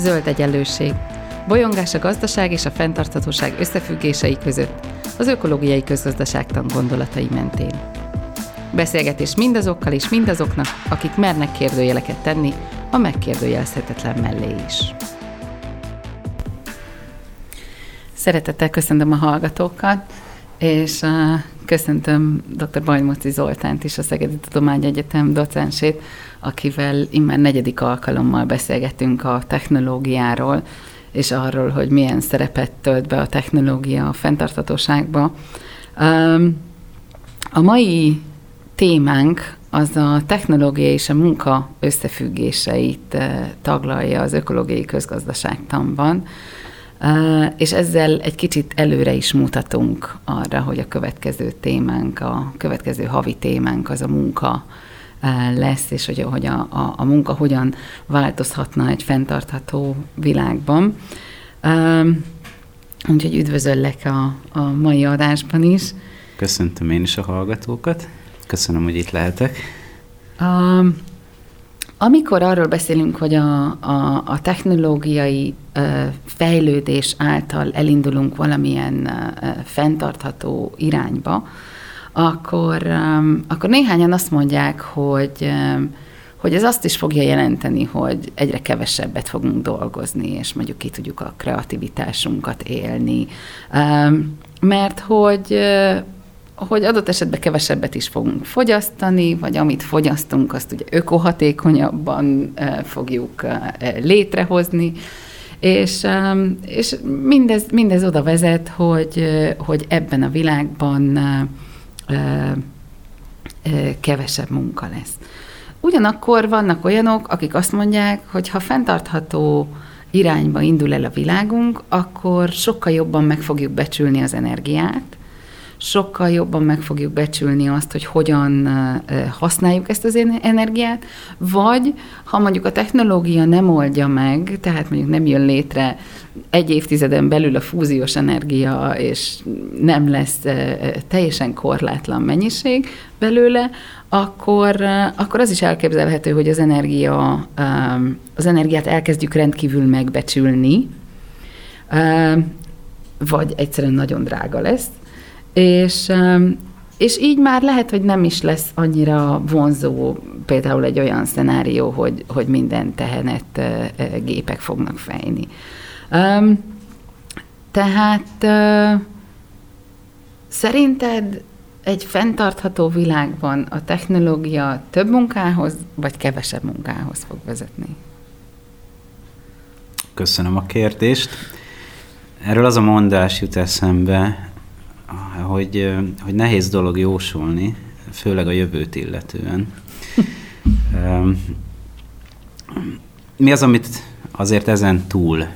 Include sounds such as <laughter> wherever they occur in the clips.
Zöld egyenlőség. Bolyongás a gazdaság és a fenntarthatóság összefüggései között, az ökológiai közgazdaságtan gondolatai mentén. Beszélgetés mindazokkal és mindazoknak, akik mernek kérdőjeleket tenni a megkérdőjelezhetetlen mellé is. Szeretettel köszöntöm a hallgatókat, és uh, köszöntöm dr. Bajmoci Zoltánt is, a Szegedi Tudományegyetem docensét, akivel immár negyedik alkalommal beszélgetünk a technológiáról, és arról, hogy milyen szerepet tölt be a technológia a fenntartatóságba. A mai témánk az a technológia és a munka összefüggéseit taglalja az ökológiai közgazdaságtanban, és ezzel egy kicsit előre is mutatunk arra, hogy a következő témánk, a következő havi témánk az a munka lesz, és hogy, hogy a, a, a munka hogyan változhatna egy fenntartható világban. Úgyhogy üdvözöllek a, a mai adásban is. Köszöntöm én is a hallgatókat. Köszönöm, hogy itt lehetek. Um, amikor arról beszélünk, hogy a, a, a technológiai ö, fejlődés által elindulunk valamilyen ö, fenntartható irányba, akkor, ö, akkor néhányan azt mondják, hogy ö, hogy ez azt is fogja jelenteni, hogy egyre kevesebbet fogunk dolgozni, és mondjuk ki tudjuk a kreativitásunkat élni. Mert hogy hogy adott esetben kevesebbet is fogunk fogyasztani, vagy amit fogyasztunk, azt ugye ökohatékonyabban fogjuk létrehozni, és, és mindez, mindez oda vezet, hogy, hogy ebben a világban kevesebb munka lesz. Ugyanakkor vannak olyanok, akik azt mondják, hogy ha fenntartható irányba indul el a világunk, akkor sokkal jobban meg fogjuk becsülni az energiát, sokkal jobban meg fogjuk becsülni azt, hogy hogyan használjuk ezt az energiát, vagy ha mondjuk a technológia nem oldja meg, tehát mondjuk nem jön létre egy évtizeden belül a fúziós energia, és nem lesz teljesen korlátlan mennyiség belőle, akkor, akkor az is elképzelhető, hogy az energia, az energiát elkezdjük rendkívül megbecsülni, vagy egyszerűen nagyon drága lesz, és, és így már lehet, hogy nem is lesz annyira vonzó például egy olyan szenárió, hogy, hogy minden tehenet gépek fognak fejni. Tehát szerinted egy fenntartható világban a technológia több munkához, vagy kevesebb munkához fog vezetni? Köszönöm a kérdést. Erről az a mondás jut eszembe, hogy, hogy nehéz dolog jósolni, főleg a jövőt illetően. <laughs> Mi az, amit azért ezen túl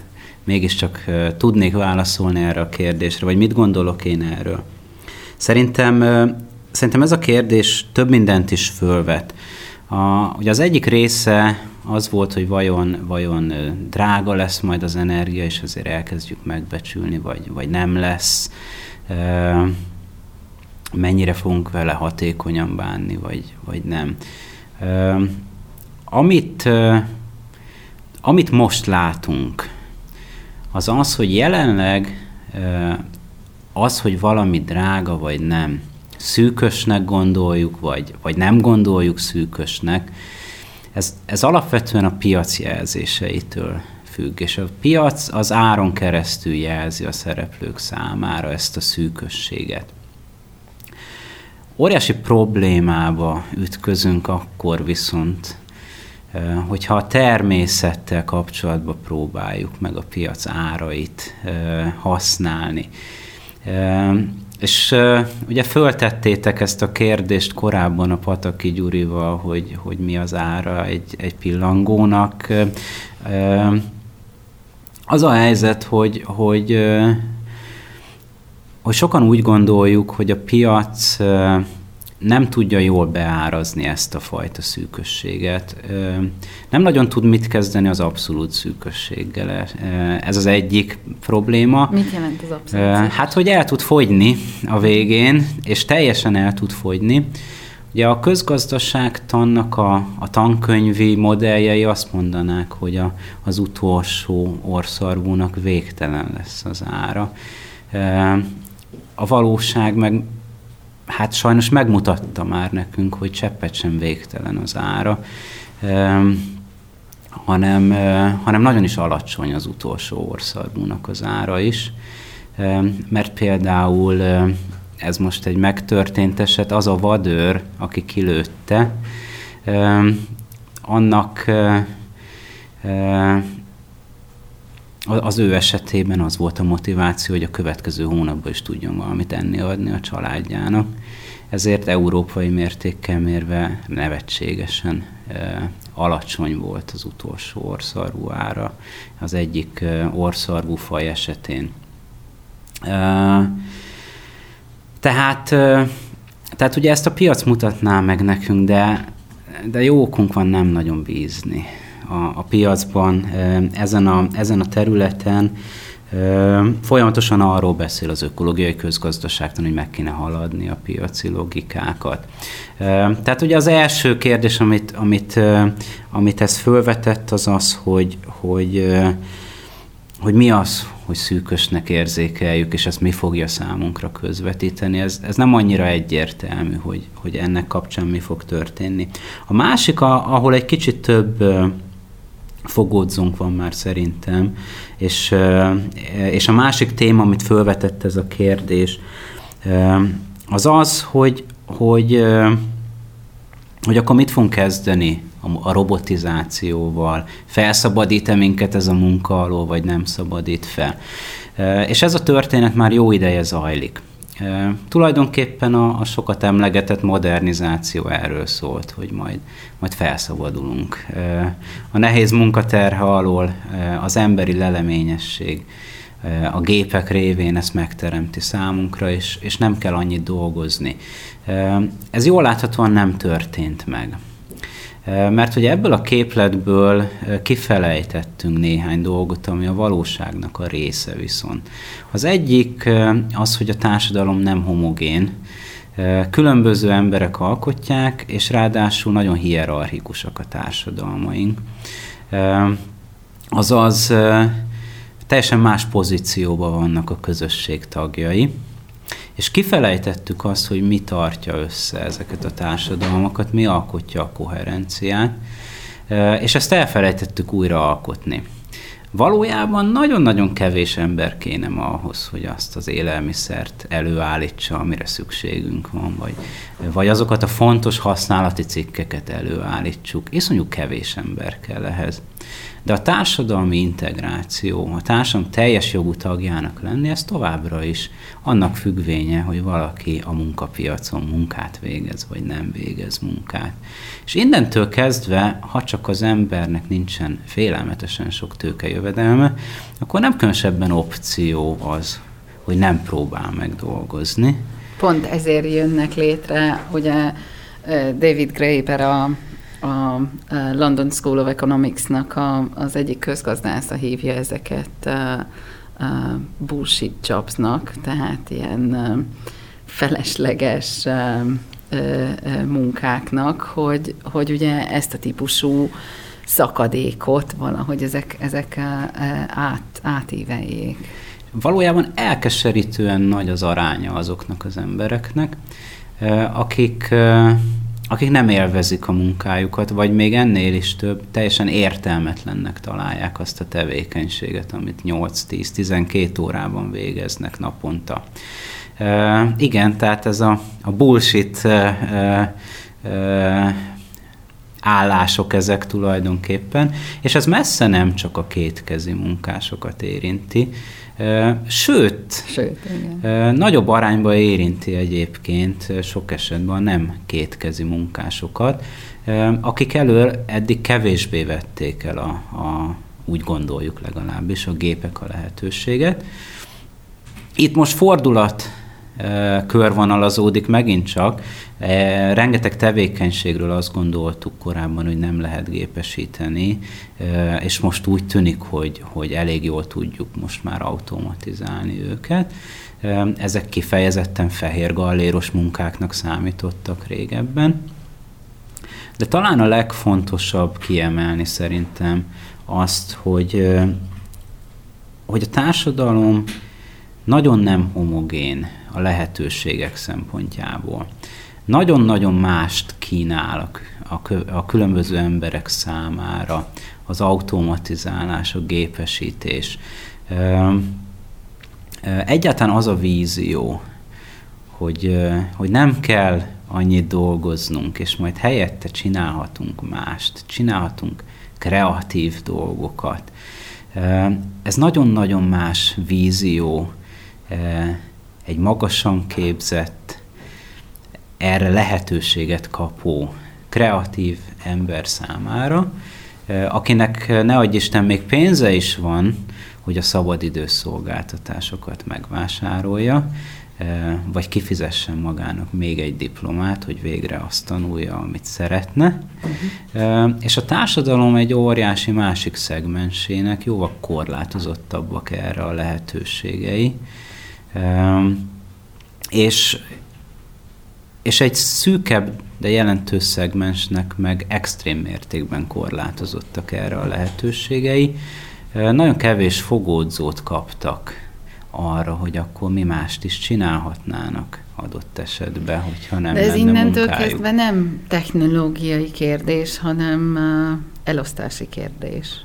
mégiscsak tudnék válaszolni erre a kérdésre, vagy mit gondolok én erről? Szerintem, szerintem ez a kérdés több mindent is fölvet. A, ugye az egyik része az volt, hogy vajon, vajon drága lesz majd az energia, és azért elkezdjük megbecsülni, vagy, vagy nem lesz mennyire fogunk vele hatékonyan bánni, vagy, vagy nem. Amit, amit most látunk, az az, hogy jelenleg az, hogy valami drága vagy nem, szűkösnek gondoljuk, vagy, vagy nem gondoljuk szűkösnek, ez, ez alapvetően a piac jelzéseitől függ, és a piac az áron keresztül jelzi a szereplők számára ezt a szűkösséget. Óriási problémába ütközünk akkor viszont, hogyha a természettel kapcsolatban próbáljuk meg a piac árait használni. És ugye föltettétek ezt a kérdést korábban a Pataki Gyurival, hogy, hogy mi az ára egy, egy pillangónak. Az a helyzet, hogy, hogy, hogy sokan úgy gondoljuk, hogy a piac nem tudja jól beárazni ezt a fajta szűkösséget. Nem nagyon tud mit kezdeni az abszolút szűkösséggel. Ez az egyik probléma. Mit jelent az abszolút szűkösség? Hát, hogy el tud fogyni a végén, és teljesen el tud fogyni. Ugye a közgazdaságtannak a, a tankönyvi modelljei azt mondanák, hogy a, az utolsó orszarvúnak végtelen lesz az ára. A valóság meg hát sajnos megmutatta már nekünk, hogy cseppet sem végtelen az ára, hanem, hanem nagyon is alacsony az utolsó orszarvúnak az ára is, mert például ez most egy megtörtént eset, az a vadőr, aki kilőtte, annak az ő esetében az volt a motiváció, hogy a következő hónapban is tudjon valamit enni adni a családjának. Ezért európai mértékkel mérve nevetségesen alacsony volt az utolsó orszarvú ára az egyik orszarvú faj esetén. Tehát, tehát ugye ezt a piac mutatná meg nekünk, de, de jó okunk van nem nagyon bízni a, a piacban, ezen a, ezen a területen. Folyamatosan arról beszél az ökológiai közgazdaságtan, hogy meg kéne haladni a piaci logikákat. Tehát ugye az első kérdés, amit, amit, amit ez fölvetett, az az, hogy, hogy, hogy mi az, hogy szűkösnek érzékeljük, és ezt mi fogja számunkra közvetíteni. Ez, ez nem annyira egyértelmű, hogy, hogy ennek kapcsán mi fog történni. A másik, a, ahol egy kicsit több fogódzunk van már szerintem, és, és a másik téma, amit felvetett ez a kérdés, az az, hogy, hogy, hogy akkor mit fogunk kezdeni a robotizációval, felszabadít-e minket ez a munka alól, vagy nem szabadít fel. És ez a történet már jó ideje zajlik. Tulajdonképpen a, a sokat emlegetett modernizáció erről szólt, hogy majd, majd felszabadulunk. A nehéz munkaterhe alól az emberi leleményesség a gépek révén ezt megteremti számunkra, és, és nem kell annyit dolgozni. Ez jól láthatóan nem történt meg. Mert hogy ebből a képletből kifelejtettünk néhány dolgot, ami a valóságnak a része viszont. Az egyik az, hogy a társadalom nem homogén, különböző emberek alkotják, és ráadásul nagyon hierarchikusak a társadalmaink. Azaz teljesen más pozícióban vannak a közösség tagjai, és kifelejtettük azt, hogy mi tartja össze ezeket a társadalmakat, mi alkotja a koherenciát, és ezt elfelejtettük újra alkotni. Valójában nagyon-nagyon kevés ember kéne ma ahhoz, hogy azt az élelmiszert előállítsa, amire szükségünk van, vagy, vagy azokat a fontos használati cikkeket előállítsuk. Iszonyú kevés ember kell ehhez. De a társadalmi integráció, a társadalom teljes jogú tagjának lenni, ez továbbra is annak függvénye, hogy valaki a munkapiacon munkát végez, vagy nem végez munkát. És innentől kezdve, ha csak az embernek nincsen félelmetesen sok tőkejövedelme, akkor nem különösebben opció az, hogy nem próbál meg dolgozni. Pont ezért jönnek létre, ugye David Graeber a a London School of Economics-nak a, az egyik közgazdásza hívja ezeket bullshit jobsnak, tehát ilyen felesleges munkáknak, hogy, hogy ugye ezt a típusú szakadékot valahogy ezek, ezek át, átíveljék. Valójában elkeserítően nagy az aránya azoknak az embereknek, akik akik nem élvezik a munkájukat, vagy még ennél is több, teljesen értelmetlennek találják azt a tevékenységet, amit 8-10-12 órában végeznek naponta. Uh, igen, tehát ez a, a bullshit uh, uh, állások ezek tulajdonképpen, és ez messze nem csak a kétkezi munkásokat érinti, Sőt, Sőt igen. nagyobb arányban érinti egyébként sok esetben nem kétkezi munkásokat, akik elől eddig kevésbé vették el a, a úgy gondoljuk legalábbis a gépek a lehetőséget. Itt most fordulat körvonalazódik megint csak. Rengeteg tevékenységről azt gondoltuk korábban, hogy nem lehet gépesíteni, és most úgy tűnik, hogy, hogy elég jól tudjuk most már automatizálni őket. ezek kifejezetten fehér galléros munkáknak számítottak régebben. De talán a legfontosabb kiemelni szerintem azt, hogy, hogy a társadalom nagyon nem homogén a lehetőségek szempontjából. Nagyon-nagyon mást kínál a, a különböző emberek számára az automatizálás, a gépesítés. Egyáltalán az a vízió, hogy, hogy nem kell annyit dolgoznunk, és majd helyette csinálhatunk mást, csinálhatunk kreatív dolgokat. Ez nagyon-nagyon más vízió, egy magasan képzett, erre lehetőséget kapó, kreatív ember számára, akinek ne adj Isten még pénze is van, hogy a szabadidős szolgáltatásokat megvásárolja, vagy kifizessen magának még egy diplomát, hogy végre azt tanulja, amit szeretne. Uh-huh. És a társadalom egy óriási másik szegmensének jóval korlátozottabbak erre a lehetőségei. És, és egy szűkebb, de jelentős szegmensnek meg extrém mértékben korlátozottak erre a lehetőségei. Nagyon kevés fogódzót kaptak arra, hogy akkor mi mást is csinálhatnának adott esetben, hogyha nem De ez innentől munkájuk. kezdve nem technológiai kérdés, hanem uh, elosztási kérdés.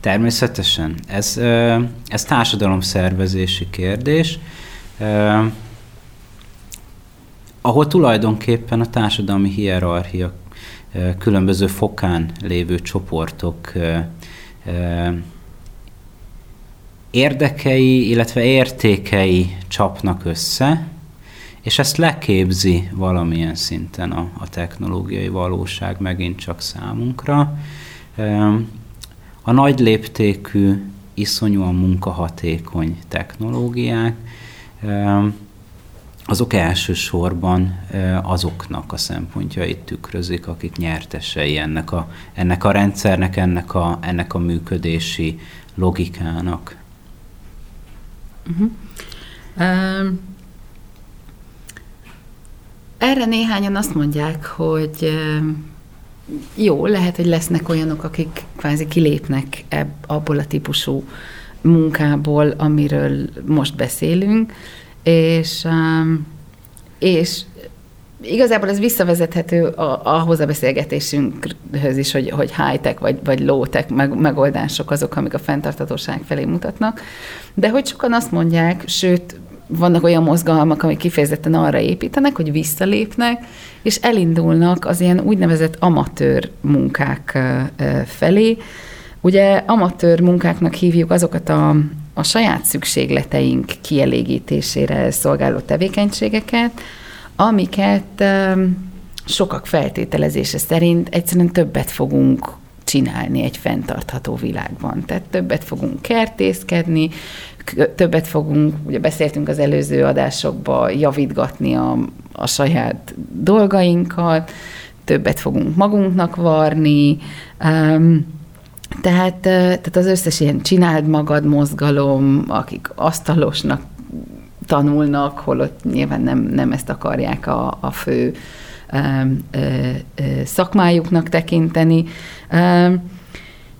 Természetesen. Ez, ez társadalomszervezési kérdés, ahol tulajdonképpen a társadalmi hierarchia különböző fokán lévő csoportok érdekei, illetve értékei csapnak össze, és ezt leképzi valamilyen szinten a, a technológiai valóság megint csak számunkra. A nagy léptékű, iszonyúan munkahatékony technológiák, azok elsősorban azoknak a szempontjait tükrözik, akik nyertesei ennek a, ennek a rendszernek, ennek a, ennek a működési logikának. Uh-huh. Um, erre néhányan azt mondják, hogy jó, lehet, hogy lesznek olyanok, akik kvázi kilépnek ebb, abból a típusú munkából, amiről most beszélünk, és, és igazából ez visszavezethető ahhoz a beszélgetésünkhöz is, hogy, hogy high-tech vagy, vagy low-tech meg, megoldások azok, amik a fenntartatóság felé mutatnak. De hogy sokan azt mondják, sőt, vannak olyan mozgalmak, amik kifejezetten arra építenek, hogy visszalépnek, és elindulnak az ilyen úgynevezett amatőr munkák felé. Ugye amatőr munkáknak hívjuk azokat a, a saját szükségleteink kielégítésére szolgáló tevékenységeket, amiket sokak feltételezése szerint egyszerűen többet fogunk csinálni egy fenntartható világban. Tehát többet fogunk kertészkedni, többet fogunk, ugye beszéltünk az előző adásokban, javítgatni a, a saját dolgainkat, többet fogunk magunknak varni, um, tehát, tehát az összes ilyen csináld magad mozgalom, akik asztalosnak tanulnak, holott nyilván nem, nem ezt akarják a, a fő ö, ö, szakmájuknak tekinteni. Ö,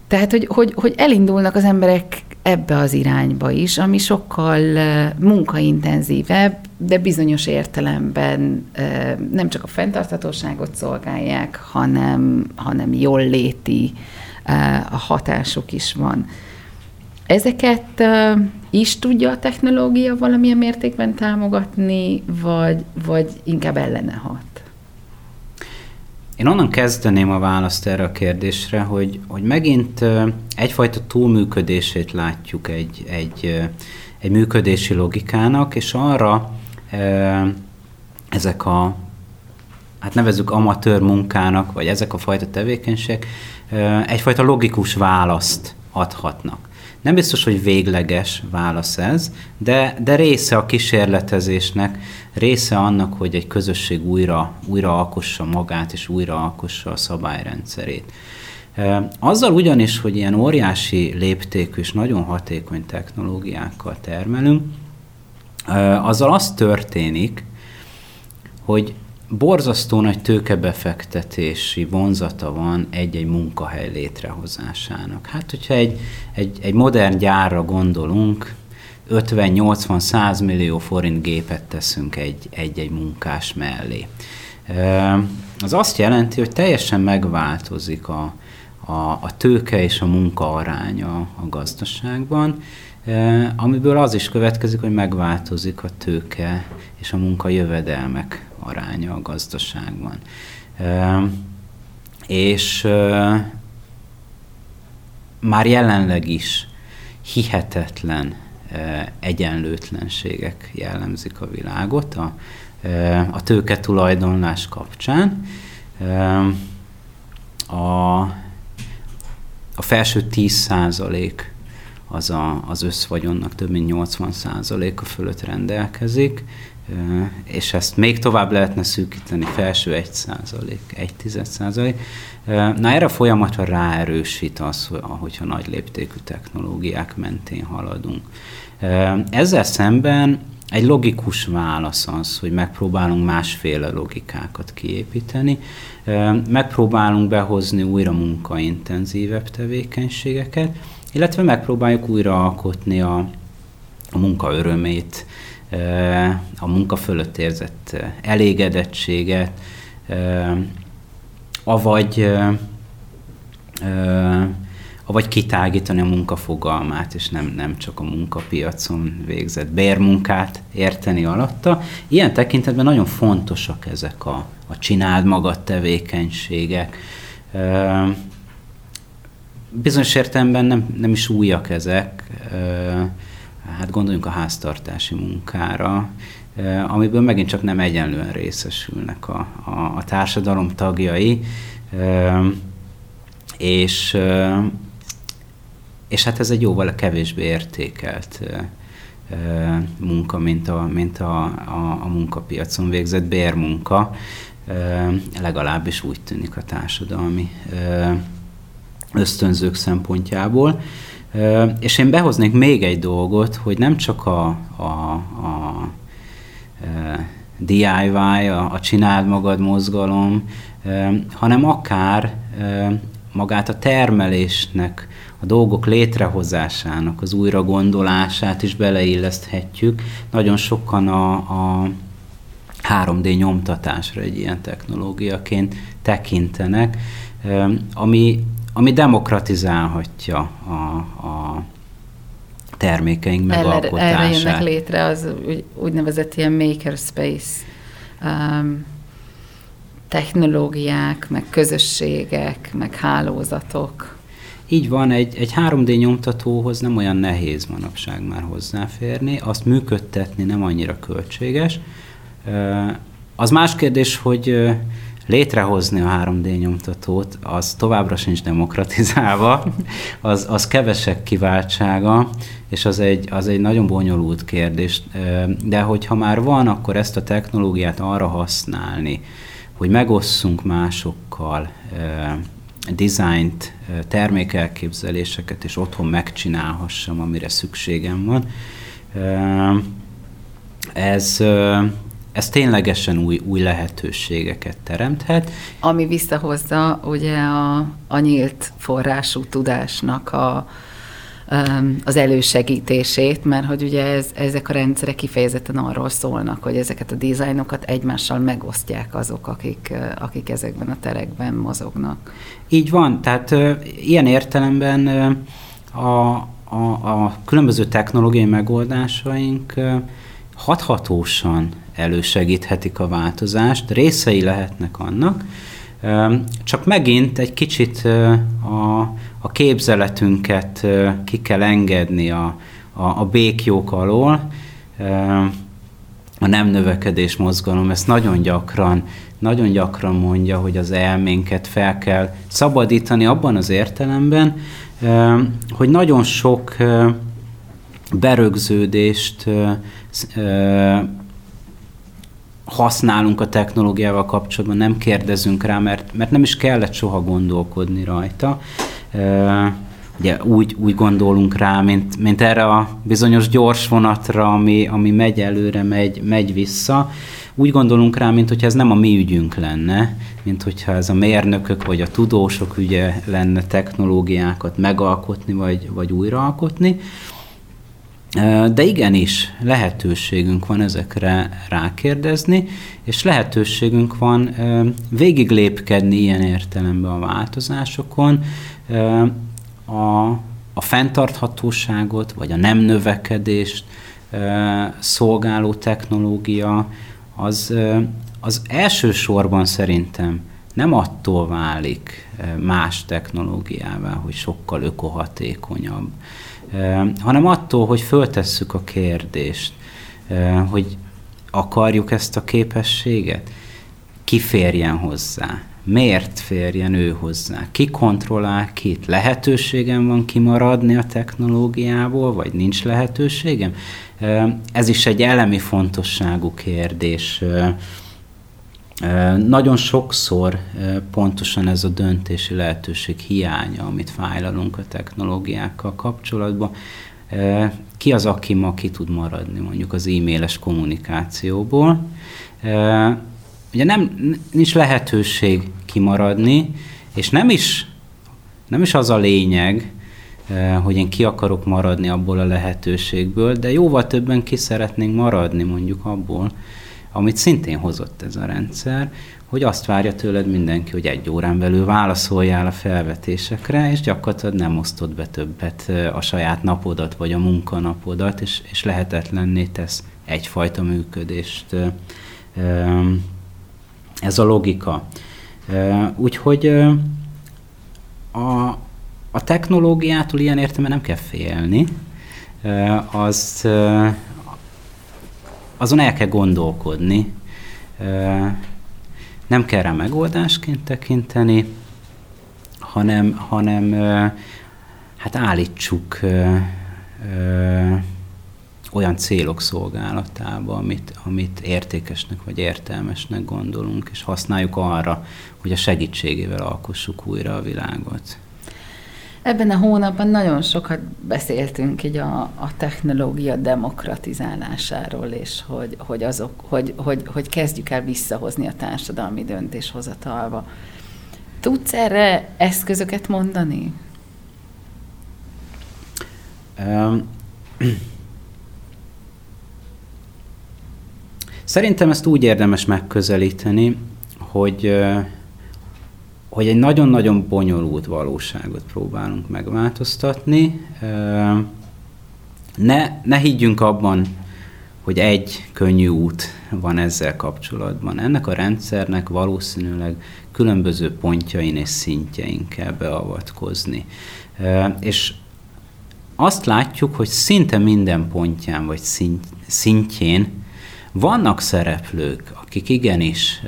tehát, hogy, hogy, hogy elindulnak az emberek ebbe az irányba is, ami sokkal munkaintenzívebb, de bizonyos értelemben nem csak a fenntarthatóságot szolgálják, hanem, hanem jól léti a hatásuk is van. Ezeket is tudja a technológia valamilyen mértékben támogatni, vagy, vagy inkább ellene hat? Én onnan kezdeném a választ erre a kérdésre, hogy, hogy megint egyfajta túlműködését látjuk egy, egy, egy működési logikának, és arra ezek a, hát nevezzük amatőr munkának, vagy ezek a fajta tevékenységek egyfajta logikus választ adhatnak. Nem biztos, hogy végleges válasz ez, de, de része a kísérletezésnek, része annak, hogy egy közösség újra, újra alkossa magát, és újra alkossa a szabályrendszerét. Azzal ugyanis, hogy ilyen óriási léptékű és nagyon hatékony technológiákkal termelünk, azzal az történik, hogy borzasztó nagy tőkebefektetési vonzata van egy-egy munkahely létrehozásának. Hát, hogyha egy, egy, egy modern gyárra gondolunk, 50-80-100 millió forint gépet teszünk egy-egy munkás mellé. Az azt jelenti, hogy teljesen megváltozik a, a, a tőke és a munka aránya a gazdaságban, amiből az is következik, hogy megváltozik a tőke és a munka jövedelmek aránya a gazdaságban. És már jelenleg is hihetetlen egyenlőtlenségek jellemzik a világot a, a tőke tulajdonlás kapcsán. A, a felső 10 százalék az a, az összvagyonnak több mint 80 százaléka fölött rendelkezik, és ezt még tovább lehetne szűkíteni, felső 1 százalék, 1 tized százalék. Na erre a folyamatra ráerősít az, hogyha nagy léptékű technológiák mentén haladunk. Ezzel szemben egy logikus válasz az, hogy megpróbálunk másféle logikákat kiépíteni, megpróbálunk behozni újra munkaintenzívebb tevékenységeket, illetve megpróbáljuk újra alkotni a, a munka örömét, a munka fölött érzett elégedettséget, avagy, avagy kitágítani a munkafogalmát, és nem, nem csak a munkapiacon végzett bérmunkát érteni alatta. Ilyen tekintetben nagyon fontosak ezek a, a csináld magad tevékenységek. Bizonyos értelemben nem, nem is újak ezek, hát gondoljunk a háztartási munkára, amiből megint csak nem egyenlően részesülnek a, a, a társadalom tagjai, és, és hát ez egy jóval kevésbé értékelt munka, mint a, mint a, a, a munkapiacon végzett bérmunka, legalábbis úgy tűnik a társadalmi ösztönzők szempontjából. És én behoznék még egy dolgot, hogy nem csak a, a, a DIY, a, a csináld magad mozgalom, hanem akár magát a termelésnek, a dolgok létrehozásának, az újragondolását is beleilleszthetjük. Nagyon sokan a, a 3D nyomtatásra egy ilyen technológiaként tekintenek, ami ami demokratizálhatja a, a termékeink megalkotását. Erre jönnek létre az úgy, úgynevezett ilyen makerspace um, technológiák, meg közösségek, meg hálózatok. Így van, egy, egy 3D nyomtatóhoz nem olyan nehéz manapság már hozzáférni, azt működtetni nem annyira költséges. Az más kérdés, hogy létrehozni a 3D nyomtatót, az továbbra sincs demokratizálva, <laughs> az, az kevesek kiváltsága, és az egy, az egy nagyon bonyolult kérdés. De hogyha már van, akkor ezt a technológiát arra használni, hogy megosszunk másokkal dizájnt, termékelképzeléseket, és otthon megcsinálhassam, amire szükségem van. Ez, ez ténylegesen új, új lehetőségeket teremthet. Ami visszahozza ugye a, a nyílt forrású tudásnak a, az elősegítését, mert hogy ugye ez, ezek a rendszerek kifejezetten arról szólnak, hogy ezeket a dizájnokat egymással megosztják azok, akik, akik ezekben a terekben mozognak. Így van, tehát ilyen értelemben a, a, a különböző technológiai megoldásaink hathatósan elősegíthetik a változást, részei lehetnek annak, csak megint egy kicsit a, a képzeletünket ki kell engedni a, a, a békjók alól. A nem növekedés mozgalom ezt nagyon gyakran, nagyon gyakran mondja, hogy az elménket fel kell szabadítani abban az értelemben, hogy nagyon sok berögződést használunk a technológiával kapcsolatban, nem kérdezünk rá, mert, mert nem is kellett soha gondolkodni rajta. Ugye úgy, úgy gondolunk rá, mint, mint erre a bizonyos gyors vonatra, ami, ami megy előre, megy, megy vissza. Úgy gondolunk rá, mint hogyha ez nem a mi ügyünk lenne, mint hogyha ez a mérnökök vagy a tudósok ügye lenne technológiákat megalkotni vagy, vagy újraalkotni. De igenis, lehetőségünk van ezekre rákérdezni, és lehetőségünk van végig lépkedni ilyen értelemben a változásokon, a, a fenntarthatóságot, vagy a nem növekedést szolgáló technológia, az, az elsősorban szerintem nem attól válik más technológiával, hogy sokkal ökohatékonyabb, hanem attól, hogy föltesszük a kérdést, hogy akarjuk ezt a képességet, ki férjen hozzá, miért férjen ő hozzá, ki kontrollál kit, lehetőségem van kimaradni a technológiából, vagy nincs lehetőségem. Ez is egy elemi fontosságú kérdés. Nagyon sokszor pontosan ez a döntési lehetőség hiánya, amit fájlalunk a technológiákkal kapcsolatban. Ki az, aki ma ki tud maradni mondjuk az e-mailes kommunikációból? Ugye nem, nincs lehetőség kimaradni, és nem is, nem is az a lényeg, hogy én ki akarok maradni abból a lehetőségből, de jóval többen ki szeretnénk maradni mondjuk abból, amit szintén hozott ez a rendszer, hogy azt várja tőled mindenki, hogy egy órán belül válaszoljál a felvetésekre, és gyakorlatilag nem osztod be többet a saját napodat, vagy a munkanapodat, és, és lehetetlenné tesz egyfajta működést. Ez a logika. Úgyhogy a, a technológiától ilyen értelemben nem kell félni, az azon el kell gondolkodni, nem kell rá megoldásként tekinteni, hanem, hanem hát állítsuk olyan célok szolgálatába, amit, amit értékesnek vagy értelmesnek gondolunk, és használjuk arra, hogy a segítségével alkossuk újra a világot. Ebben a hónapban nagyon sokat beszéltünk így a, a technológia demokratizálásáról, és hogy, hogy, azok, hogy, hogy, hogy kezdjük el visszahozni a társadalmi döntéshozatalba. Tudsz erre eszközöket mondani? Um, Szerintem ezt úgy érdemes megközelíteni, hogy hogy egy nagyon-nagyon bonyolult valóságot próbálunk megváltoztatni. Ne, ne higgyünk abban, hogy egy könnyű út van ezzel kapcsolatban. Ennek a rendszernek valószínűleg különböző pontjain és szintjein kell beavatkozni. És azt látjuk, hogy szinte minden pontján vagy szintjén vannak szereplők, akik igenis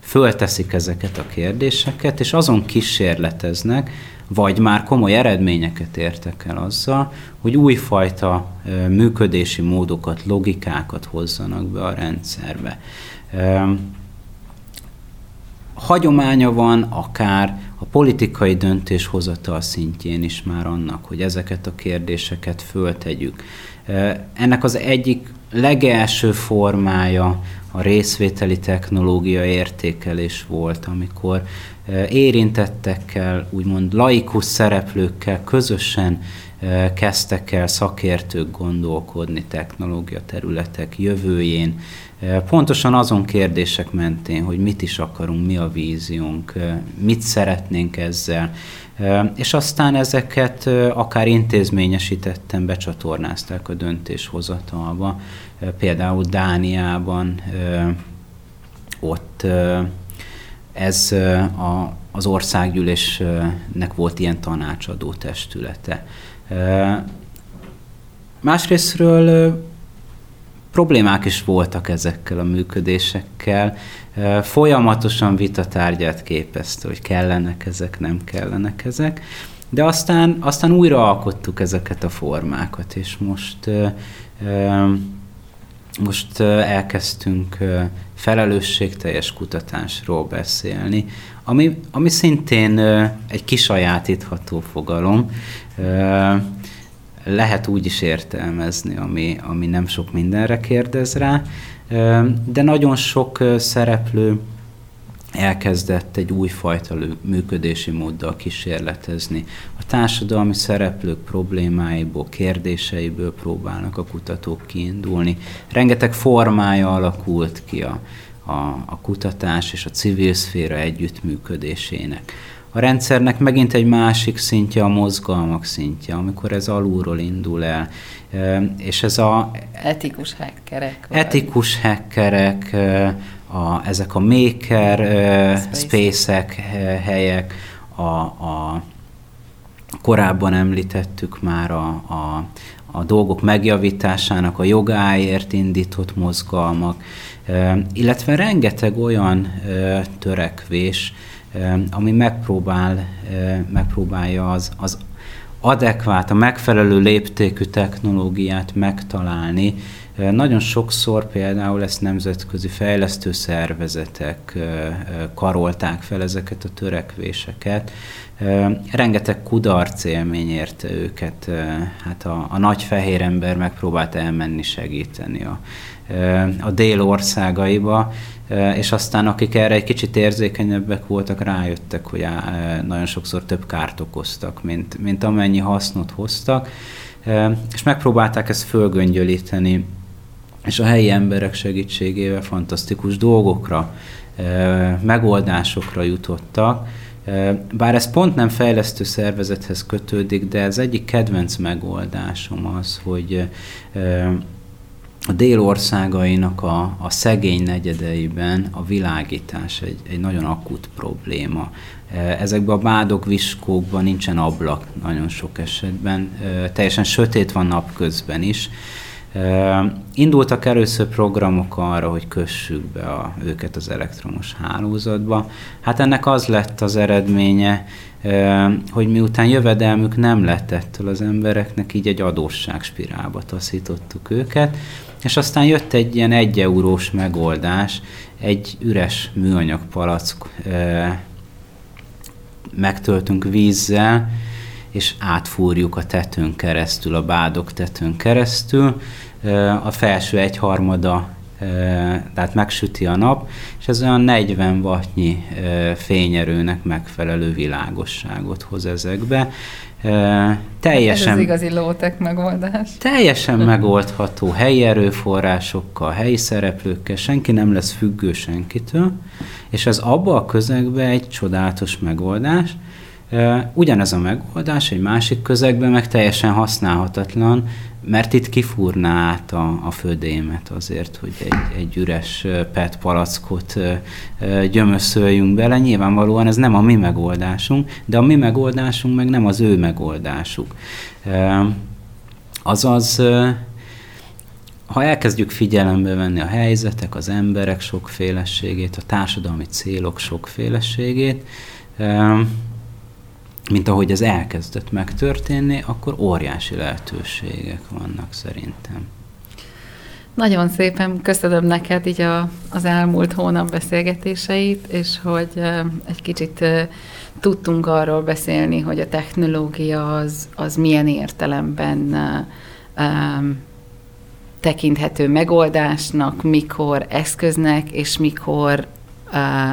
fölteszik ezeket a kérdéseket, és azon kísérleteznek, vagy már komoly eredményeket értek el azzal, hogy újfajta működési módokat, logikákat hozzanak be a rendszerbe. Hagyománya van akár a politikai döntéshozatal szintjén is már annak, hogy ezeket a kérdéseket föltegyük. Ennek az egyik legelső formája a részvételi technológia értékelés volt, amikor eh, érintettekkel, úgymond laikus szereplőkkel közösen eh, kezdtek el szakértők gondolkodni technológia területek jövőjén, eh, pontosan azon kérdések mentén, hogy mit is akarunk, mi a víziónk, mit szeretnénk ezzel, és aztán ezeket akár intézményesítetten becsatornázták a döntéshozatalba, például Dániában ott ez a, az országgyűlésnek volt ilyen tanácsadó testülete. Másrésztről problémák is voltak ezekkel a működésekkel. Folyamatosan vitatárgyát képezte, hogy kellenek ezek, nem kellenek ezek. De aztán, aztán újra alkottuk ezeket a formákat, és most most elkezdtünk felelősségteljes kutatásról beszélni, ami, ami szintén egy kisajátítható fogalom, lehet úgy is értelmezni, ami, ami nem sok mindenre kérdez rá, de nagyon sok szereplő elkezdett egy újfajta működési móddal kísérletezni. A társadalmi szereplők problémáiból, kérdéseiből próbálnak a kutatók kiindulni. Rengeteg formája alakult ki a, a, a kutatás és a civil szféra együttműködésének. A rendszernek megint egy másik szintje a mozgalmak szintje, amikor ez alulról indul el, és ez a... Etikus hackerek. Etikus hackerek, a, ezek a maker Space. space-ek, helyek, a, a korábban említettük már a, a, a dolgok megjavításának a jogáért indított mozgalmak, illetve rengeteg olyan törekvés, ami megpróbál, megpróbálja az, az adekvát, a megfelelő léptékű technológiát megtalálni. Nagyon sokszor például ezt nemzetközi fejlesztő szervezetek karolták fel ezeket a törekvéseket. Rengeteg kudarc élmény érte őket. Hát a, a nagy fehér ember megpróbált elmenni segíteni a, a dél országaiba, és aztán akik erre egy kicsit érzékenyebbek voltak, rájöttek, hogy nagyon sokszor több kárt okoztak, mint, mint amennyi hasznot hoztak, és megpróbálták ezt fölgöngyölíteni, és a helyi emberek segítségével fantasztikus dolgokra, megoldásokra jutottak, bár ez pont nem fejlesztő szervezethez kötődik, de ez egyik kedvenc megoldásom az, hogy a délországainak a, a szegény negyedeiben a világítás egy, egy nagyon akut probléma. E, ezekben a bádok, viskókban nincsen ablak nagyon sok esetben, e, teljesen sötét van napközben is. E, indultak először programok arra, hogy kössük be a, őket az elektromos hálózatba. Hát ennek az lett az eredménye, hogy miután jövedelmük nem lett ettől az embereknek, így egy adósságspirálba taszítottuk őket, és aztán jött egy ilyen egy eurós megoldás, egy üres műanyag palack megtöltünk vízzel, és átfúrjuk a tetőn keresztül, a bádok tetőn keresztül. A felső egyharmada tehát megsüti a nap, és ez olyan 40 wattnyi fényerőnek megfelelő világosságot hoz ezekbe. Teljesen, hát ez az igazi lótek megoldás. Teljesen megoldható helyi erőforrásokkal, helyi szereplőkkel, senki nem lesz függő senkitől, és ez abba a közegbe egy csodálatos megoldás. Ugyanez a megoldás egy másik közegben meg teljesen használhatatlan, mert itt kifúrná át a, a födémet azért, hogy egy, egy üres PET palackot gyömöszöljünk bele. Nyilvánvalóan ez nem a mi megoldásunk, de a mi megoldásunk meg nem az ő megoldásuk. Azaz, ha elkezdjük figyelembe venni a helyzetek, az emberek sokféleségét, a társadalmi célok sokféleségét, mint ahogy ez elkezdett megtörténni, akkor óriási lehetőségek vannak szerintem. Nagyon szépen köszönöm neked így a, az elmúlt hónap beszélgetéseit, és hogy egy kicsit tudtunk arról beszélni, hogy a technológia az, az milyen értelemben um, tekinthető megoldásnak, mikor eszköznek, és mikor uh,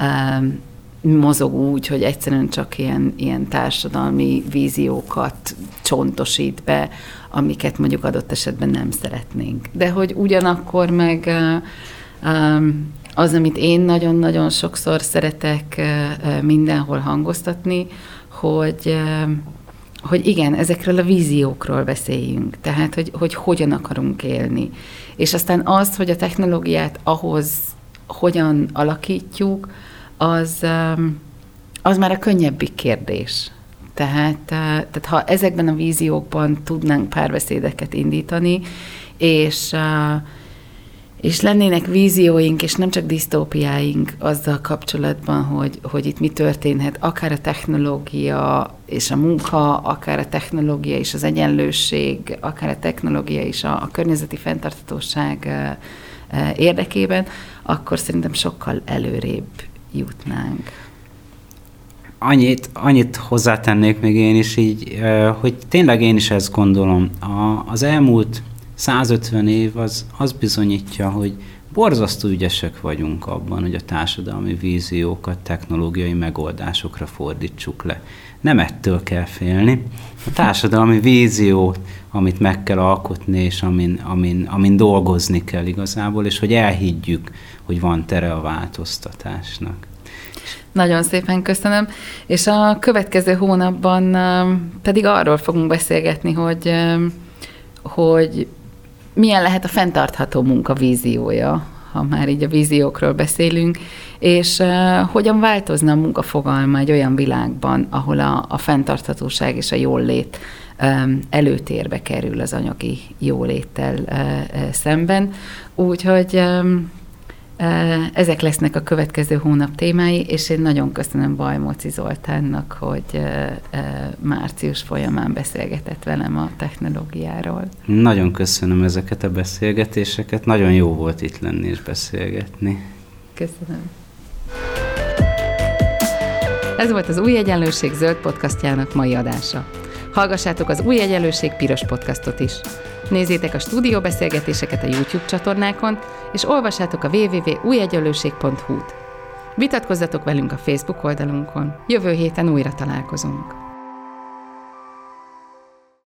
um, mozog úgy, hogy egyszerűen csak ilyen, ilyen társadalmi víziókat csontosít be, amiket mondjuk adott esetben nem szeretnénk. De hogy ugyanakkor meg az, amit én nagyon-nagyon sokszor szeretek mindenhol hangoztatni, hogy hogy igen, ezekről a víziókról beszéljünk, tehát hogy, hogy hogyan akarunk élni. És aztán az, hogy a technológiát ahhoz hogyan alakítjuk, az, um, az már a könnyebbik kérdés. Tehát, uh, tehát ha ezekben a víziókban tudnánk párbeszédeket indítani, és, uh, és lennének vízióink, és nem csak disztópiáink azzal kapcsolatban, hogy, hogy itt mi történhet, akár a technológia és a munka, akár a technológia és az egyenlőség, akár a technológia és a, a környezeti fenntartatóság uh, érdekében, akkor szerintem sokkal előrébb jutnánk. annyit, annyit hozzátennék még én is így, hogy tényleg én is ezt gondolom. A, az elmúlt 150 év az, az bizonyítja, hogy borzasztó ügyesek vagyunk abban, hogy a társadalmi víziókat technológiai megoldásokra fordítsuk le. Nem ettől kell félni. A társadalmi vízió, amit meg kell alkotni, és amin, amin, amin dolgozni kell igazából, és hogy elhiggyük, hogy van tere a változtatásnak. Nagyon szépen köszönöm. És a következő hónapban pedig arról fogunk beszélgetni, hogy, hogy milyen lehet a fenntartható munka víziója, ha már így a víziókról beszélünk, és hogyan változna a munka fogalma egy olyan világban, ahol a, a fenntarthatóság és a jólét előtérbe kerül az anyagi jóléttel szemben. Úgyhogy ezek lesznek a következő hónap témái, és én nagyon köszönöm Bajmóci Zoltánnak, hogy március folyamán beszélgetett velem a technológiáról. Nagyon köszönöm ezeket a beszélgetéseket, nagyon jó volt itt lenni és beszélgetni. Köszönöm. Ez volt az Új Egyenlőség zöld podcastjának mai adása. Hallgassátok az Új Egyenlőség piros podcastot is. Nézzétek a stúdióbeszélgetéseket a YouTube csatornákon, és olvassátok a www.újegyenlőség.hu-t. Vitatkozzatok velünk a Facebook oldalunkon. Jövő héten újra találkozunk.